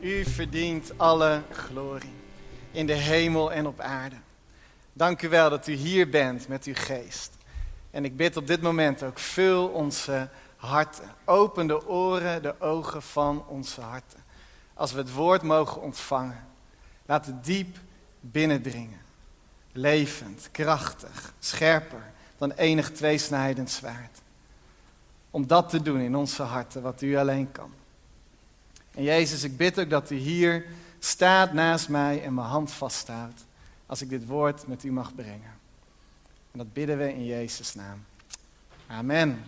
U verdient alle glorie in de hemel en op aarde. Dank u wel dat u hier bent met uw geest. En ik bid op dit moment ook, vul onze harten. Open de oren, de ogen van onze harten. Als we het woord mogen ontvangen, laat het diep binnendringen. Levend, krachtig, scherper dan enig tweesnijdend zwaard. Om dat te doen in onze harten, wat u alleen kan. En Jezus, ik bid ook dat u hier staat naast mij en mijn hand vasthoudt. Als ik dit woord met u mag brengen. En dat bidden we in Jezus' naam. Amen.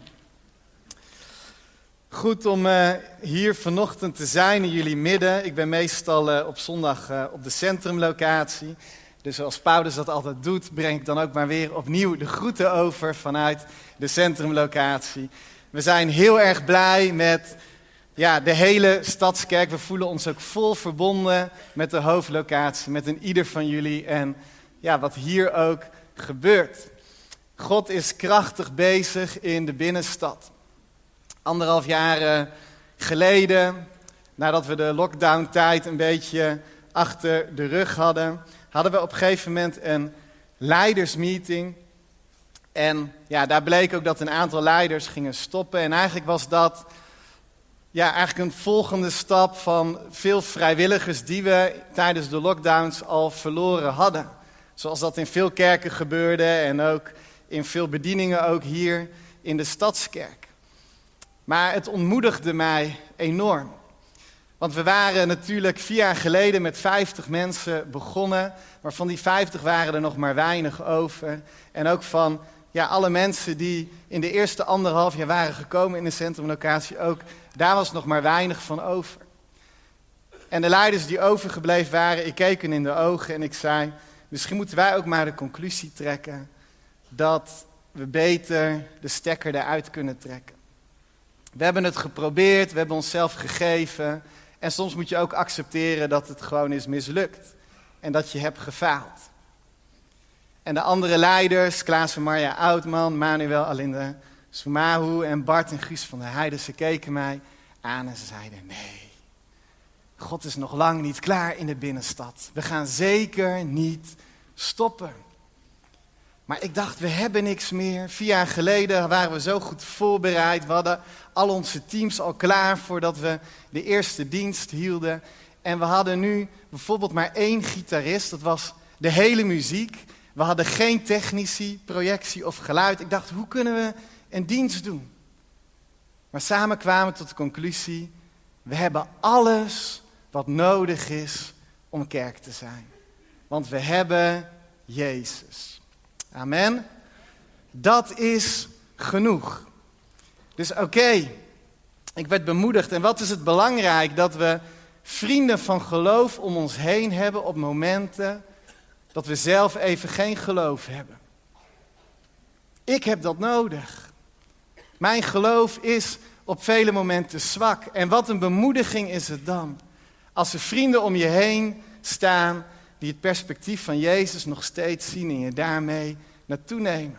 Goed om uh, hier vanochtend te zijn in jullie midden. Ik ben meestal uh, op zondag uh, op de centrumlocatie. Dus zoals Paulus dat altijd doet, breng ik dan ook maar weer opnieuw de groeten over vanuit de centrumlocatie. We zijn heel erg blij met ja, de hele stadskerk. We voelen ons ook vol verbonden met de hoofdlocatie, met een ieder van jullie en ja, wat hier ook gebeurt. God is krachtig bezig in de binnenstad. Anderhalf jaar geleden, nadat we de lockdown-tijd een beetje achter de rug hadden, hadden we op een gegeven moment een leidersmeeting. En ja, daar bleek ook dat een aantal leiders gingen stoppen. En eigenlijk was dat ja, eigenlijk een volgende stap van veel vrijwilligers die we tijdens de lockdowns al verloren hadden. Zoals dat in veel kerken gebeurde en ook in veel bedieningen, ook hier in de stadskerk. Maar het ontmoedigde mij enorm. Want we waren natuurlijk vier jaar geleden met 50 mensen begonnen, maar van die 50 waren er nog maar weinig over. En ook van ja, alle mensen die in de eerste anderhalf jaar waren gekomen in de centrumlocatie, ook daar was nog maar weinig van over. En de leiders die overgebleven waren, ik keek hen in de ogen en ik zei, misschien moeten wij ook maar de conclusie trekken dat we beter de stekker eruit kunnen trekken. We hebben het geprobeerd, we hebben onszelf gegeven en soms moet je ook accepteren dat het gewoon is mislukt en dat je hebt gefaald. En de andere leiders, Klaas en Marja Oudman, Manuel Alinde Sumahu en Bart en Guus van der Heijden, ze keken mij aan en ze zeiden: Nee, God is nog lang niet klaar in de binnenstad. We gaan zeker niet stoppen. Maar ik dacht, we hebben niks meer. Vier jaar geleden waren we zo goed voorbereid. We hadden al onze teams al klaar voordat we de eerste dienst hielden. En we hadden nu bijvoorbeeld maar één gitarist. Dat was de hele muziek. We hadden geen technici, projectie of geluid. Ik dacht, hoe kunnen we een dienst doen? Maar samen kwamen we tot de conclusie: we hebben alles wat nodig is om kerk te zijn. Want we hebben Jezus. Amen. Dat is genoeg. Dus oké, ik werd bemoedigd. En wat is het belangrijk dat we vrienden van geloof om ons heen hebben op momenten dat we zelf even geen geloof hebben. Ik heb dat nodig. Mijn geloof is op vele momenten zwak. En wat een bemoediging is het dan als er vrienden om je heen staan die het perspectief van Jezus nog steeds zien en je daarmee naartoe nemen.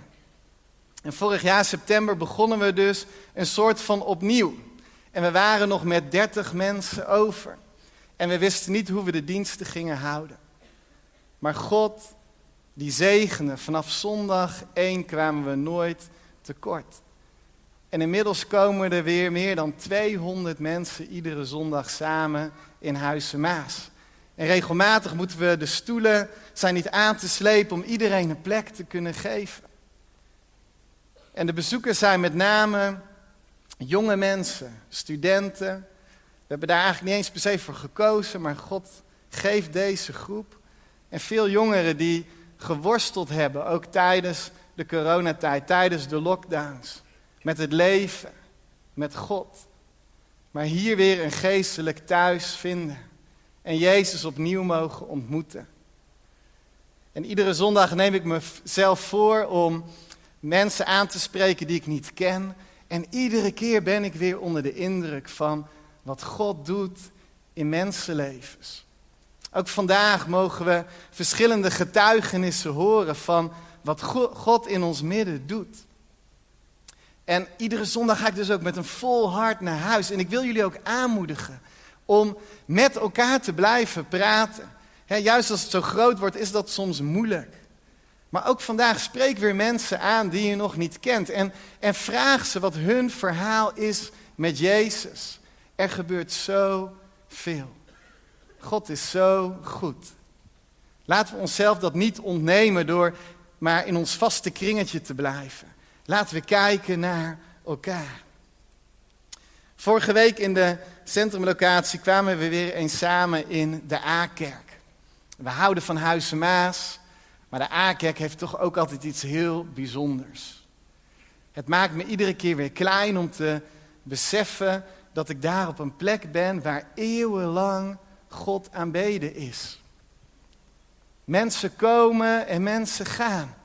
En vorig jaar september begonnen we dus een soort van opnieuw. En we waren nog met 30 mensen over. En we wisten niet hoe we de diensten gingen houden. Maar God, die zegende, vanaf zondag 1 kwamen we nooit tekort. En inmiddels komen er weer meer dan 200 mensen iedere zondag samen in Huizen Maas. En regelmatig moeten we de stoelen zijn niet aan te slepen om iedereen een plek te kunnen geven. En de bezoekers zijn met name jonge mensen, studenten. We hebben daar eigenlijk niet eens per se voor gekozen, maar God geeft deze groep en veel jongeren die geworsteld hebben, ook tijdens de coronatijd, tijdens de lockdowns. Met het leven, met God. Maar hier weer een geestelijk thuis vinden. En Jezus opnieuw mogen ontmoeten. En iedere zondag neem ik mezelf voor om mensen aan te spreken die ik niet ken. En iedere keer ben ik weer onder de indruk van wat God doet in mensenlevens. Ook vandaag mogen we verschillende getuigenissen horen van wat God in ons midden doet. En iedere zondag ga ik dus ook met een vol hart naar huis. En ik wil jullie ook aanmoedigen om met elkaar te blijven praten. juist als het zo groot wordt, is dat soms moeilijk. Maar ook vandaag spreek weer mensen aan die je nog niet kent. En, en vraag ze wat hun verhaal is met Jezus. Er gebeurt zoveel. God is zo goed. Laten we onszelf dat niet ontnemen door maar in ons vaste kringetje te blijven. Laten we kijken naar elkaar. Vorige week in de centrumlocatie kwamen we weer eens samen in de A-kerk. We houden van Huizen Maas, maar de A-kerk heeft toch ook altijd iets heel bijzonders. Het maakt me iedere keer weer klein om te beseffen dat ik daar op een plek ben waar eeuwenlang God aanbeden is. Mensen komen en mensen gaan.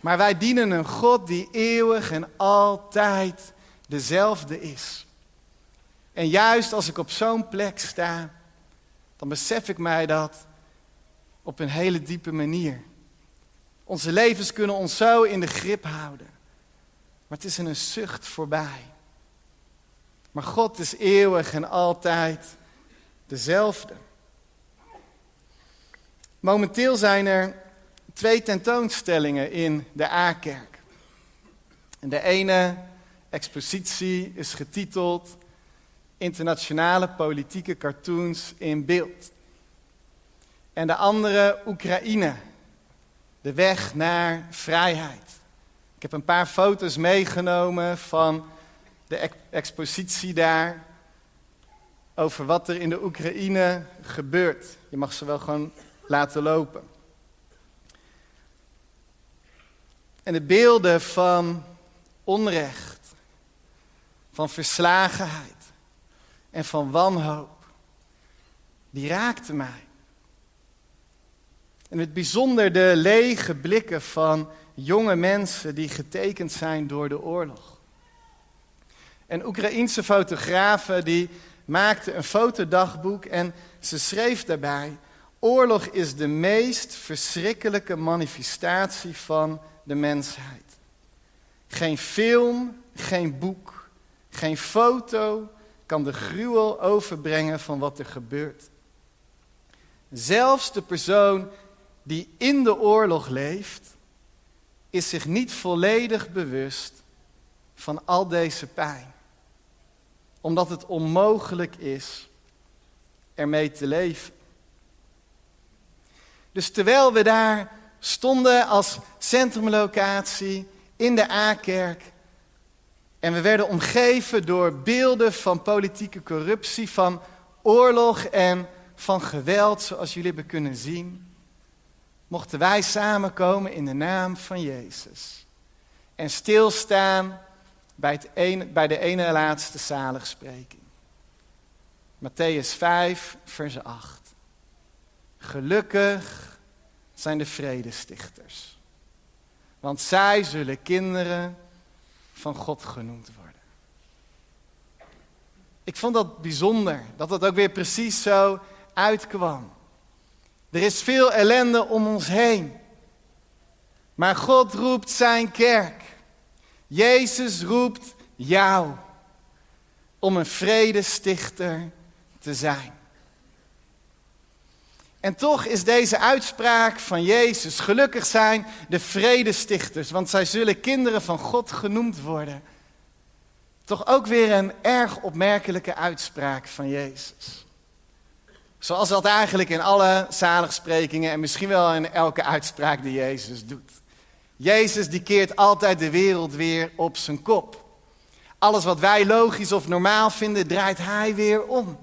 Maar wij dienen een God die eeuwig en altijd dezelfde is. En juist als ik op zo'n plek sta, dan besef ik mij dat op een hele diepe manier. Onze levens kunnen ons zo in de grip houden. Maar het is in een zucht voorbij. Maar God is eeuwig en altijd dezelfde. Momenteel zijn er twee tentoonstellingen in de A-kerk. De ene expositie is getiteld Internationale politieke cartoons in beeld. En de andere Oekraïne, de weg naar vrijheid. Ik heb een paar foto's meegenomen van de expositie daar over wat er in de Oekraïne gebeurt. Je mag ze wel gewoon laten lopen. En de beelden van onrecht, van verslagenheid en van wanhoop, die raakten mij. En het bijzonder de lege blikken van jonge mensen die getekend zijn door de oorlog. En Oekraïense fotografen die maakten een fotodagboek en ze schreef daarbij: Oorlog is de meest verschrikkelijke manifestatie van de mensheid. Geen film, geen boek, geen foto kan de gruwel overbrengen van wat er gebeurt. Zelfs de persoon die in de oorlog leeft, is zich niet volledig bewust van al deze pijn. Omdat het onmogelijk is ermee te leven. Dus terwijl we daar stonden als centrumlocatie in de A-kerk en we werden omgeven door beelden van politieke corruptie, van oorlog en van geweld, zoals jullie hebben kunnen zien, mochten wij samenkomen in de naam van Jezus. En stilstaan bij, het bij de ene laatste zaligspreking. Matthäus 5, vers 8. Gelukkig zijn de vredestichters, want zij zullen kinderen van God genoemd worden. Ik vond dat bijzonder, dat het ook weer precies zo uitkwam. Er is veel ellende om ons heen. Maar God roept zijn kerk. Jezus roept jou om een vredestichter te zijn. En toch is deze uitspraak van Jezus, gelukkig zijn de vredestichters, want zij zullen kinderen van God genoemd worden. Toch ook weer een erg opmerkelijke uitspraak van Jezus. Zoals dat eigenlijk in alle zaligsprekingen en misschien wel in elke uitspraak die Jezus doet. Jezus die keert altijd de wereld weer op zijn kop. Alles wat wij logisch of normaal vinden, draait hij weer om.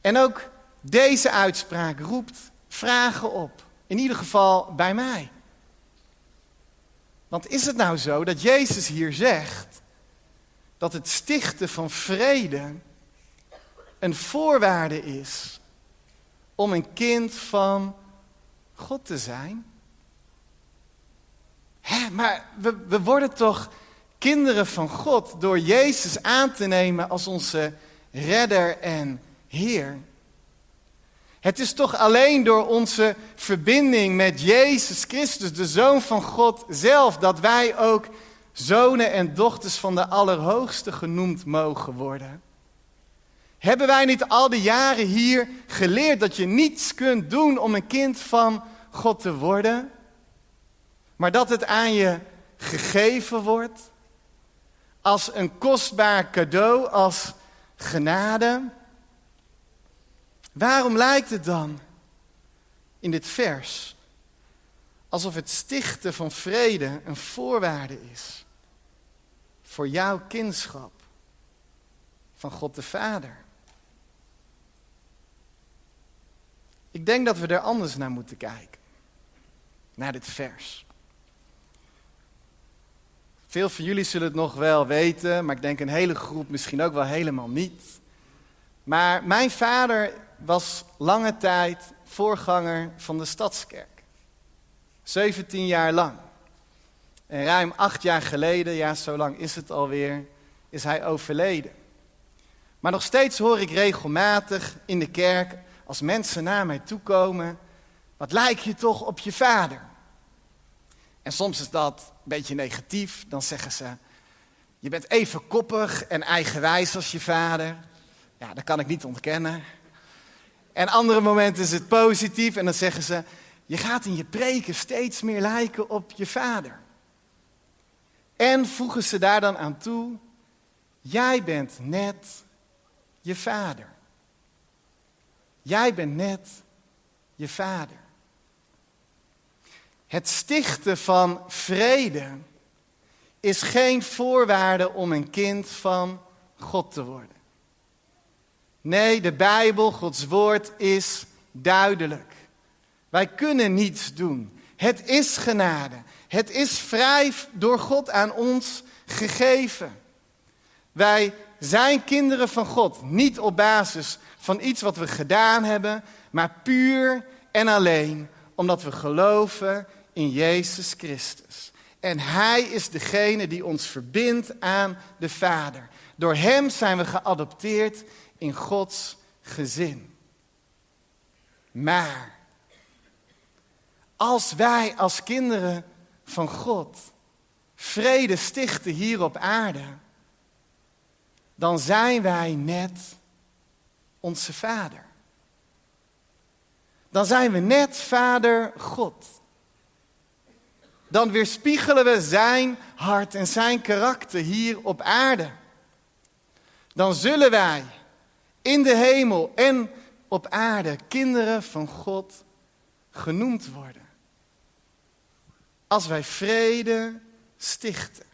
En ook deze uitspraak roept vragen op. In ieder geval bij mij. Want is het nou zo dat Jezus hier zegt dat het stichten van vrede een voorwaarde is om een kind van God te zijn? Hè, maar we, we worden toch kinderen van God door Jezus aan te nemen als onze redder en Heer. Het is toch alleen door onze verbinding met Jezus Christus, de Zoon van God zelf, dat wij ook zonen en dochters van de Allerhoogste genoemd mogen worden. Hebben wij niet al die jaren hier geleerd dat je niets kunt doen om een kind van God te worden, maar dat het aan je gegeven wordt als een kostbaar cadeau, als genade? Waarom lijkt het dan in dit vers alsof het stichten van vrede een voorwaarde is voor jouw kindschap van God de Vader? Ik denk dat we er anders naar moeten kijken. Naar dit vers. Veel van jullie zullen het nog wel weten, maar ik denk een hele groep misschien ook wel helemaal niet. Maar mijn vader was lange tijd voorganger van de stadskerk. 17 jaar lang. En ruim acht jaar geleden, ja zo lang is het alweer, is hij overleden. Maar nog steeds hoor ik regelmatig in de kerk als mensen naar mij toe komen, wat lijk je toch op je vader? En soms is dat een beetje negatief, dan zeggen ze, je bent even koppig en eigenwijs als je vader. Ja, dat kan ik niet ontkennen. En andere momenten is het positief en dan zeggen ze, je gaat in je preken steeds meer lijken op je vader. En voegen ze daar dan aan toe, jij bent net je vader. Jij bent net je vader. Het stichten van vrede is geen voorwaarde om een kind van God te worden. Nee, de Bijbel, Gods woord, is duidelijk. Wij kunnen niets doen. Het is genade. Het is vrij door God aan ons gegeven. Wij zijn kinderen van God, niet op basis van iets wat we gedaan hebben, maar puur en alleen omdat we geloven in Jezus Christus. En Hij is degene die ons verbindt aan de Vader. Door Hem zijn we geadopteerd in Gods gezin. Maar als wij als kinderen van God vrede stichten hier op aarde, dan zijn wij net onze Vader. Dan zijn we net Vader God. Dan weerspiegelen we Zijn hart en Zijn karakter hier op aarde. Dan zullen wij in de hemel en op aarde kinderen van God genoemd worden. Als wij vrede stichten,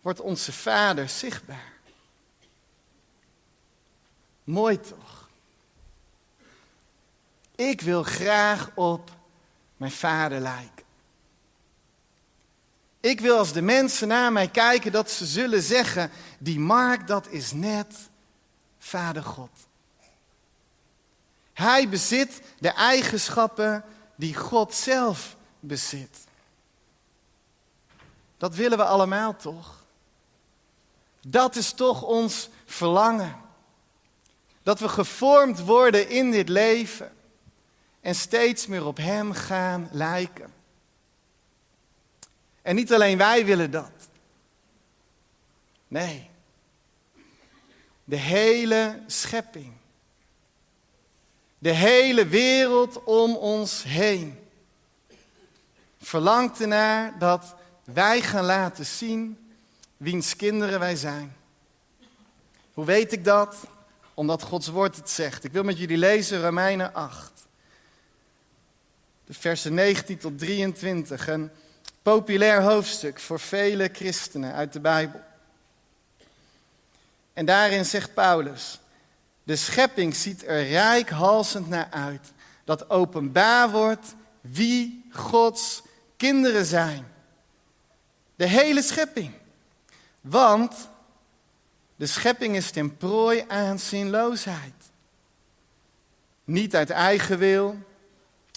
wordt onze Vader zichtbaar. Mooi toch? Ik wil graag op mijn vader lijken. Ik wil als de mensen naar mij kijken dat ze zullen zeggen, die Mark dat is net Vader God. Hij bezit de eigenschappen die God zelf bezit. Dat willen we allemaal toch? Dat is toch ons verlangen. Dat we gevormd worden in dit leven en steeds meer op Hem gaan lijken. En niet alleen wij willen dat. Nee. De hele schepping. De hele wereld om ons heen. Verlangt ernaar dat wij gaan laten zien wiens kinderen wij zijn. Hoe weet ik dat? Omdat Gods woord het zegt. Ik wil met jullie lezen Romeinen 8. De versen 19 tot 23. Een populair hoofdstuk voor vele christenen uit de Bijbel. En daarin zegt Paulus: De schepping ziet er rijkhalsend naar uit dat openbaar wordt wie Gods kinderen zijn. De hele schepping. Want de schepping is ten prooi aan zinloosheid. Niet uit eigen wil,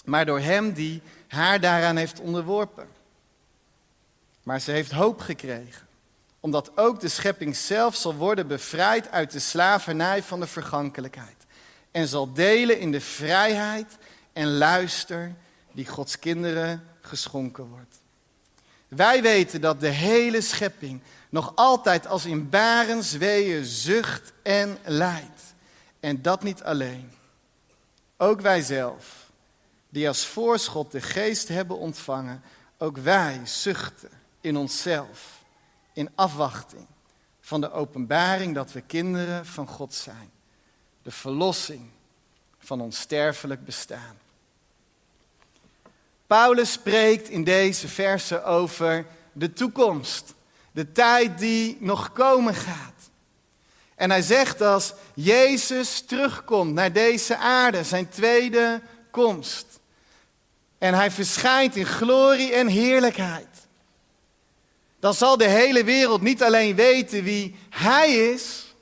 maar door hem die haar daaraan heeft onderworpen. Maar ze heeft hoop gekregen, omdat ook de schepping zelf zal worden bevrijd uit de slavernij van de vergankelijkheid. En zal delen in de vrijheid en luister die Gods kinderen geschonken wordt. Wij weten dat de hele schepping nog altijd als in barensweeën zucht en lijdt. En dat niet alleen. Ook wij zelf, die als voorschot de geest hebben ontvangen, ook wij zuchten in onszelf, in afwachting van de openbaring dat we kinderen van God zijn. De verlossing van ons sterfelijk bestaan. Paulus spreekt in deze verse over de toekomst, de tijd die nog komen gaat. En hij zegt als Jezus terugkomt naar deze aarde, zijn tweede komst. En hij verschijnt in glorie en heerlijkheid. Dan zal de hele wereld niet alleen weten wie hij is,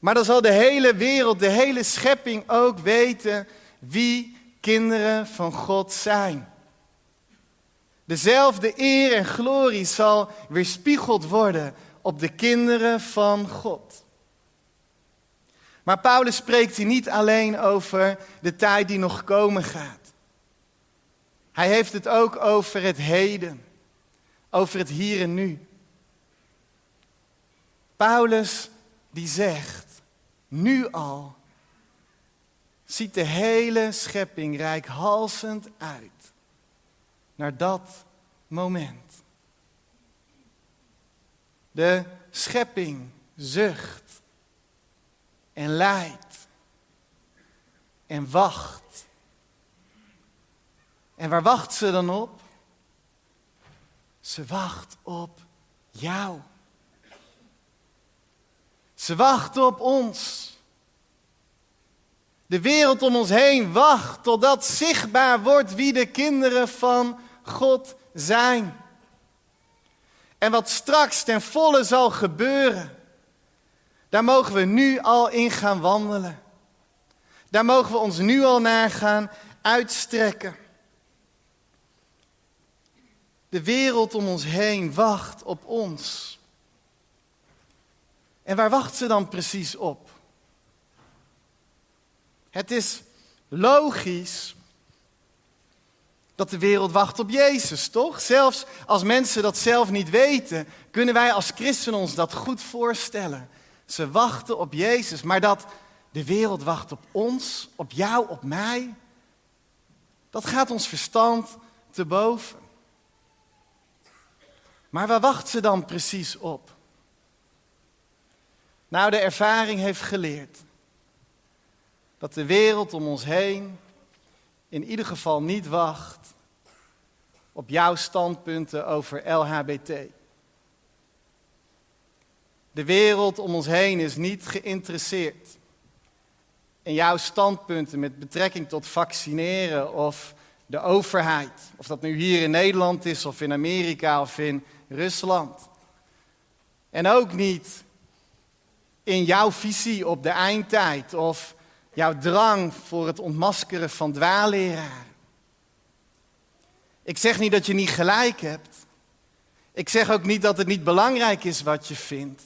maar dan zal de hele wereld, de hele schepping ook weten wie kinderen van God zijn. Dezelfde eer en glorie zal weerspiegeld worden op de kinderen van God. Maar Paulus spreekt hier niet alleen over de tijd die nog komen gaat. Hij heeft het ook over het heden, over het hier en nu. Paulus die zegt, nu al ziet de hele schepping rijkhalsend uit naar dat moment. De schepping zucht en lijdt en wacht. En waar wacht ze dan op? Ze wacht op jou. Ze wacht op ons. De wereld om ons heen wacht totdat zichtbaar wordt wie de kinderen van God zijn. En wat straks ten volle zal gebeuren, daar mogen we nu al in gaan wandelen. Daar mogen we ons nu al naar gaan uitstrekken. De wereld om ons heen wacht op ons. En waar wacht ze dan precies op? Het is logisch dat de wereld wacht op Jezus, toch? Zelfs als mensen dat zelf niet weten, kunnen wij als christenen ons dat goed voorstellen. Ze wachten op Jezus, maar dat de wereld wacht op ons, op jou, op mij, dat gaat ons verstand te boven. Maar waar wacht ze dan precies op? Nou, de ervaring heeft geleerd dat de wereld om ons heen in ieder geval niet wacht op jouw standpunten over LHBT. De wereld om ons heen is niet geïnteresseerd in jouw standpunten met betrekking tot vaccineren of de overheid. Of dat nu hier in Nederland is of in Amerika of in Rusland. En ook niet in jouw visie op de eindtijd of jouw drang voor het ontmaskeren van dwaalleraren. Ik zeg niet dat je niet gelijk hebt. Ik zeg ook niet dat het niet belangrijk is wat je vindt.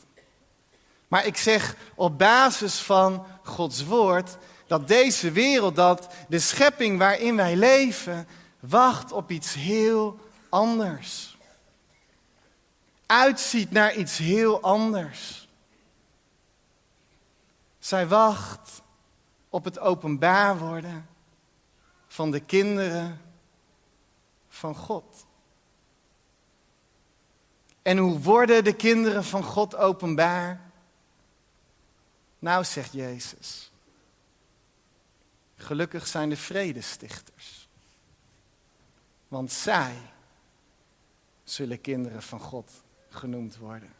Maar ik zeg op basis van Gods woord dat deze wereld, dat de schepping waarin wij leven, wacht op iets heel anders. Uitziet naar iets heel anders. Zij wacht op het openbaar worden van de kinderen van God. En hoe worden de kinderen van God openbaar? Nou, zegt Jezus. Gelukkig zijn de vredestichters. Want zij zullen kinderen van God genoemd worden.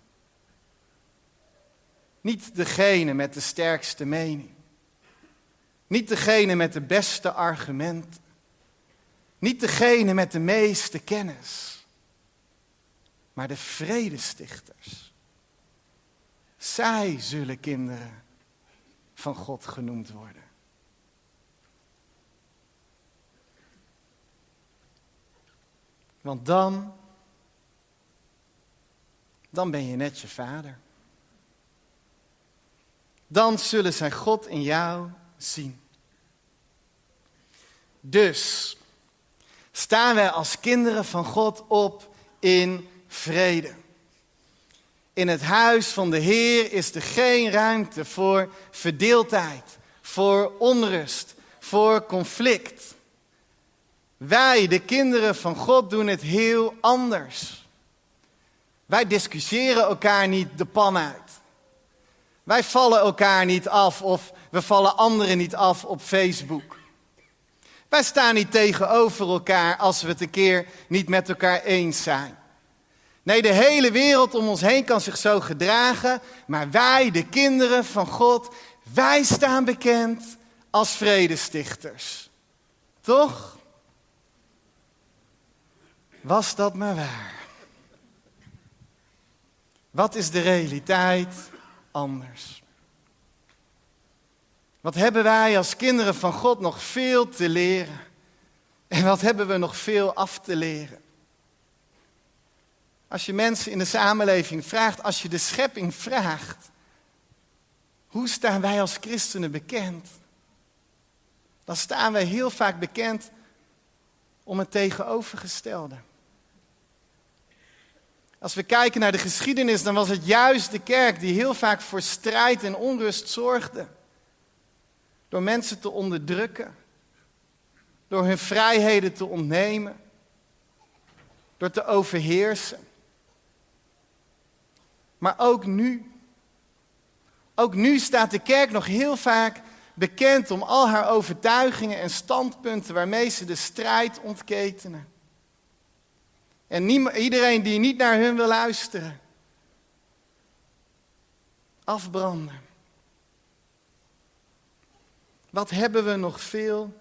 Niet degene met de sterkste mening. Niet degene met de beste argumenten. Niet degene met de meeste kennis. Maar de vredestichters. Zij zullen kinderen van God genoemd worden. Want dan, dan ben je net je vader. Dan zullen zij God in jou zien. Dus staan wij als kinderen van God op in vrede. In het huis van de Heer is er geen ruimte voor verdeeldheid, voor onrust, voor conflict. Wij, de kinderen van God, doen het heel anders. Wij discussiëren elkaar niet de pan uit. Wij vallen elkaar niet af of we vallen anderen niet af op Facebook. Wij staan niet tegenover elkaar als we het een keer niet met elkaar eens zijn. Nee, de hele wereld om ons heen kan zich zo gedragen, maar wij, de kinderen van God, wij staan bekend als vredestichters. Toch? Was dat maar waar? Wat is de realiteit anders? Wat hebben wij als kinderen van God nog veel te leren? En wat hebben we nog veel af te leren? Als je mensen in de samenleving vraagt, als je de schepping vraagt, hoe staan wij als christenen bekend? Dan staan wij heel vaak bekend om het tegenovergestelde. Als we kijken naar de geschiedenis, dan was het juist de kerk die heel vaak voor strijd en onrust zorgde. Door mensen te onderdrukken, door hun vrijheden te ontnemen, door te overheersen. Maar ook nu, ook nu staat de kerk nog heel vaak bekend om al haar overtuigingen en standpunten waarmee ze de strijd ontketenen. En iedereen die niet naar hun wil luisteren, afbranden. Wat hebben we nog veel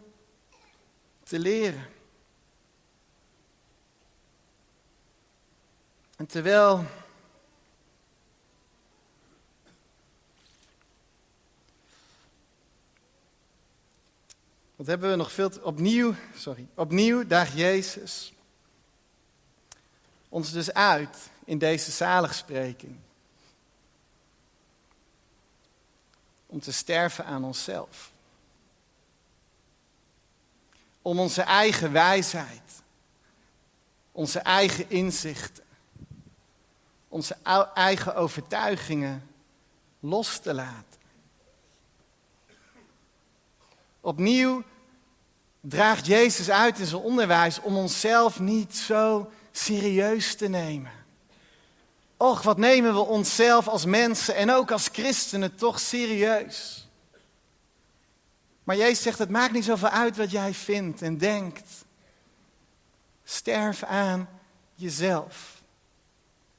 te leren? En terwijl Wat hebben we nog veel te, opnieuw, sorry, opnieuw daagt Jezus ons dus uit in deze zaligspreking. Om te sterven aan onszelf. Om onze eigen wijsheid, onze eigen inzichten, onze eigen overtuigingen los te laten. Opnieuw draagt Jezus uit in zijn onderwijs om onszelf niet zo serieus te nemen. Och, wat nemen we onszelf als mensen en ook als christenen toch serieus. Maar Jezus zegt, het maakt niet zoveel uit wat jij vindt en denkt. Sterf aan jezelf.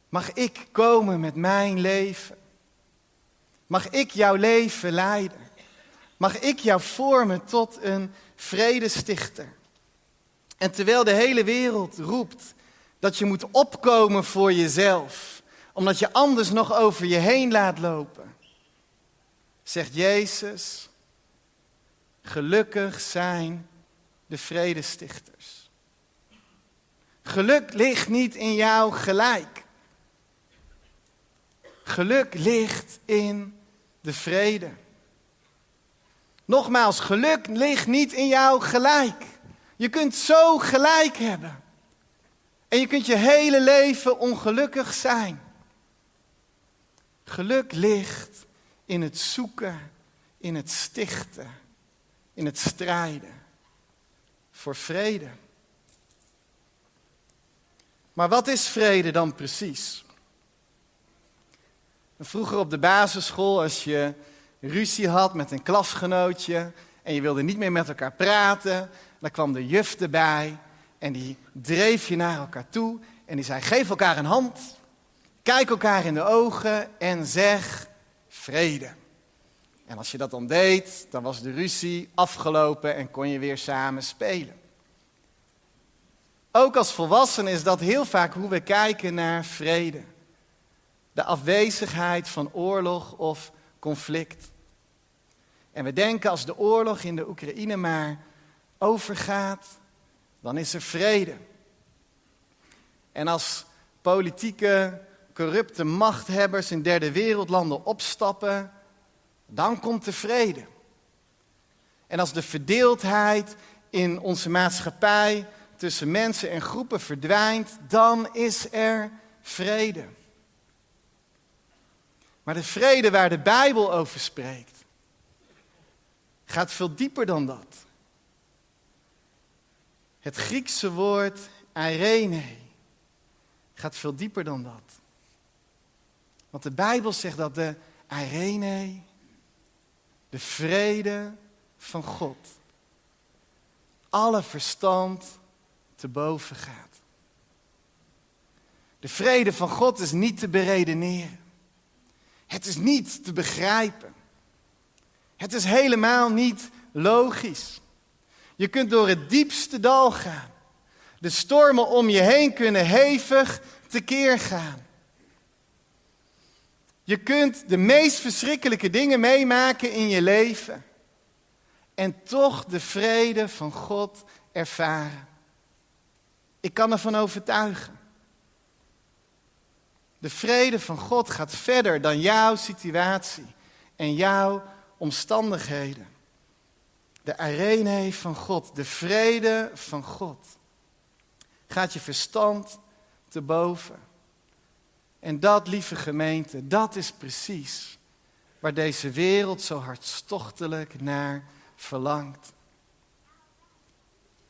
Mag ik komen met mijn leven? Mag ik jouw leven leiden? Mag ik jou vormen tot een vredestichter? En terwijl de hele wereld roept dat je moet opkomen voor jezelf, omdat je anders nog over je heen laat lopen, zegt Jezus, gelukkig zijn de vredestichters. Geluk ligt niet in jou gelijk. Geluk ligt in de vrede. Nogmaals, geluk ligt niet in jou gelijk. Je kunt zo gelijk hebben. En je kunt je hele leven ongelukkig zijn. Geluk ligt in het zoeken, in het stichten, in het strijden voor vrede. Maar wat is vrede dan precies? Vroeger op de basisschool, als je ruzie had met een klasgenootje en je wilde niet meer met elkaar praten, dan kwam de juf erbij en die dreef je naar elkaar toe en die zei: geef elkaar een hand, kijk elkaar in de ogen en zeg vrede. En als je dat dan deed, dan was de ruzie afgelopen en kon je weer samen spelen. Ook als volwassenen is dat heel vaak hoe we kijken naar vrede. De afwezigheid van oorlog of conflict. En we denken als de oorlog in de Oekraïne maar overgaat, dan is er vrede. En als politieke, corrupte machthebbers in derde wereldlanden opstappen, dan komt de vrede. En als de verdeeldheid in onze maatschappij tussen mensen en groepen verdwijnt, dan is er vrede. Maar de vrede waar de Bijbel over spreekt, gaat veel dieper dan dat. Het Griekse woord irene gaat veel dieper dan dat. Want de Bijbel zegt dat de irene, de vrede van God, alle verstand te boven gaat. De vrede van God is niet te beredeneren. Het is niet te begrijpen. Het is helemaal niet logisch. Je kunt door het diepste dal gaan. De stormen om je heen kunnen hevig tekeer gaan. Je kunt de meest verschrikkelijke dingen meemaken in je leven. En toch de vrede van God ervaren. Ik kan ervan overtuigen. De vrede van God gaat verder dan jouw situatie en jouw omstandigheden. De arene van God, de vrede van God, gaat je verstand te boven. En dat, lieve gemeente, dat is precies waar deze wereld zo hartstochtelijk naar verlangt.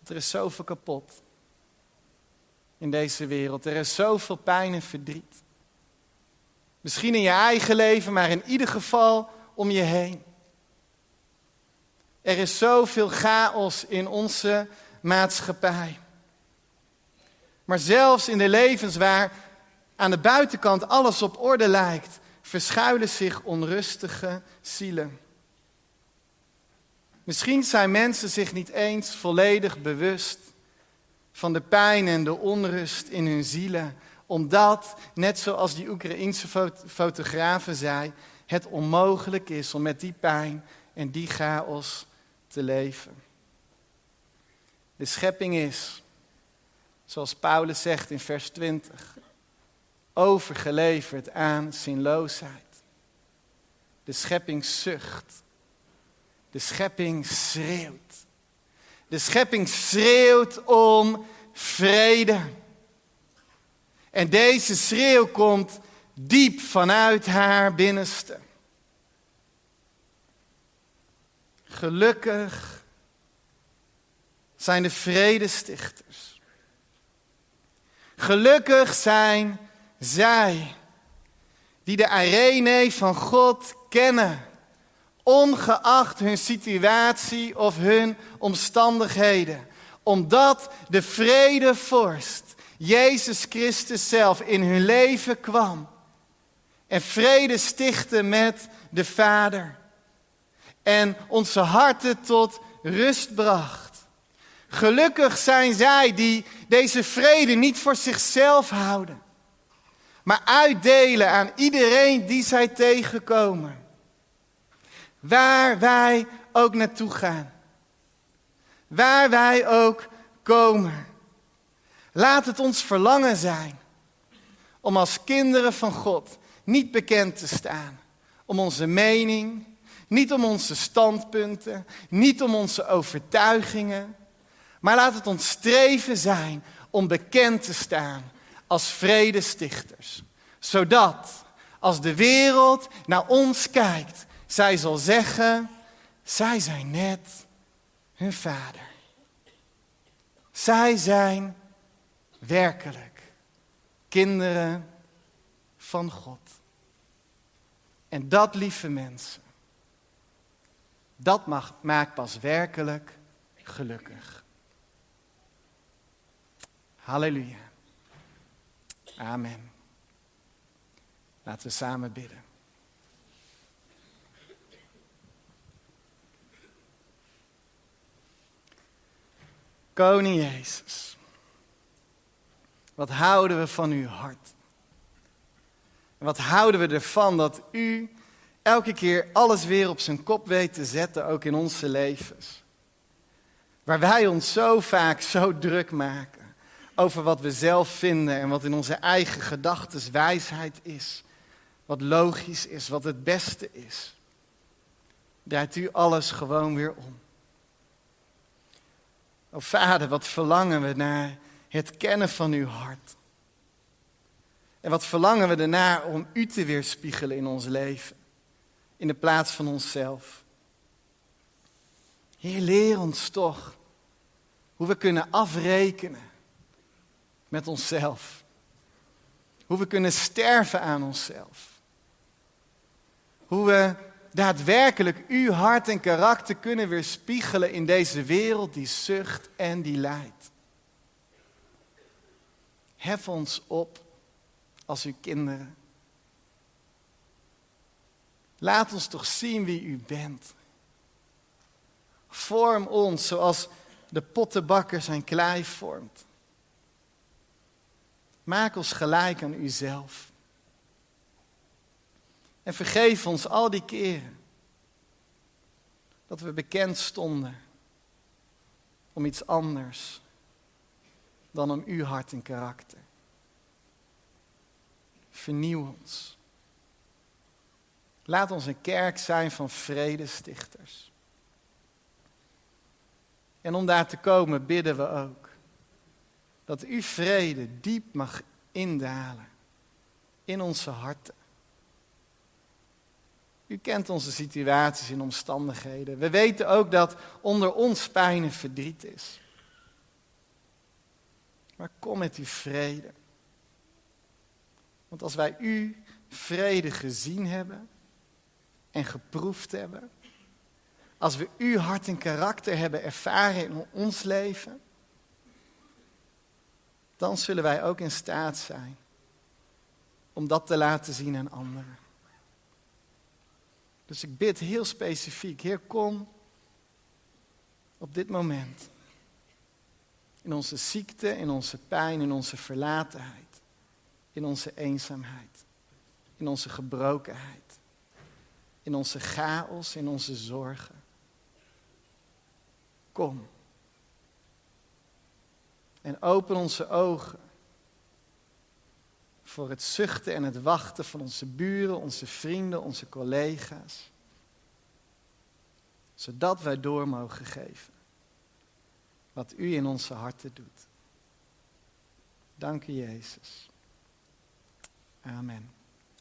Er is zoveel kapot in deze wereld. Er is zoveel pijn en verdriet. Misschien in je eigen leven, maar in ieder geval om je heen. Er is zoveel chaos in onze maatschappij. Maar zelfs in de levens waar aan de buitenkant alles op orde lijkt, verschuilen zich onrustige zielen. Misschien zijn mensen zich niet eens volledig bewust van de pijn en de onrust in hun zielen, omdat, net zoals die Oekraïense fotografen zei, het onmogelijk is om met die pijn en die chaos te leven. De schepping is, zoals Paulus zegt in vers 20, overgeleverd aan zinloosheid. De schepping zucht. De schepping schreeuwt. De schepping schreeuwt om vrede. En deze schreeuw komt diep vanuit haar binnenste. Gelukkig zijn de vredestichters. Gelukkig zijn zij die de arene van God kennen, ongeacht hun situatie of hun omstandigheden, omdat de vredevorst, Jezus Christus zelf, in hun leven kwam en vrede stichtte met de Vader en onze harten tot rust bracht. Gelukkig zijn zij die deze vrede niet voor zichzelf houden, maar uitdelen aan iedereen die zij tegenkomen. Waar wij ook naartoe gaan. Waar wij ook komen. Laat het ons verlangen zijn om als kinderen van God niet bekend te staan. Om onze mening, niet om onze standpunten, niet om onze overtuigingen. Maar laat het ons streven zijn om bekend te staan als vredestichters. Zodat als de wereld naar ons kijkt, zij zal zeggen, zij zijn net hun vader. Zij zijn werkelijk kinderen van God. En dat, lieve mensen, dat mag, maakt pas werkelijk gelukkig. Halleluja. Amen. Laten we samen bidden. Koning Jezus, wat houden we van uw hart? En wat houden we ervan dat u elke keer alles weer op zijn kop weet te zetten, ook in onze levens? Waar wij ons zo vaak zo druk maken over wat we zelf vinden en wat in onze eigen gedachten wijsheid is. Wat logisch is, wat het beste is. Draait u alles gewoon weer om. O Vader, wat verlangen we naar het kennen van uw hart. En wat verlangen we ernaar om u te weerspiegelen in ons leven, in de plaats van onszelf. Heer, leer ons toch hoe we kunnen afrekenen met onszelf. Hoe we kunnen sterven aan onszelf. Hoe we daadwerkelijk uw hart en karakter kunnen weerspiegelen in deze wereld die zucht en die lijdt. Hef ons op als uw kinderen. Laat ons toch zien wie u bent. Vorm ons zoals de pottenbakker zijn klei vormt. Maak ons gelijk aan uzelf. En vergeef ons al die keren dat we bekend stonden om iets anders dan om uw hart en karakter. Vernieuw ons. Laat ons een kerk zijn van vredestichters. En om daar te komen bidden we ook dat uw vrede diep mag indalen in onze harten. U kent onze situaties en omstandigheden. We weten ook dat onder ons pijn en verdriet is. Maar kom met uw vrede. Want als wij u vrede gezien hebben en geproefd hebben, als we uw hart en karakter hebben ervaren in ons leven, dan zullen wij ook in staat zijn om dat te laten zien aan anderen. Dus ik bid heel specifiek, Heer, kom op dit moment. In onze ziekte, in onze pijn, in onze verlatenheid, in onze eenzaamheid, in onze gebrokenheid, in onze chaos, in onze zorgen. Kom. En open onze ogen voor het zuchten en het wachten van onze buren, onze vrienden, onze collega's. Zodat wij door mogen geven wat u in onze harten doet. Dank u Jezus. Amen.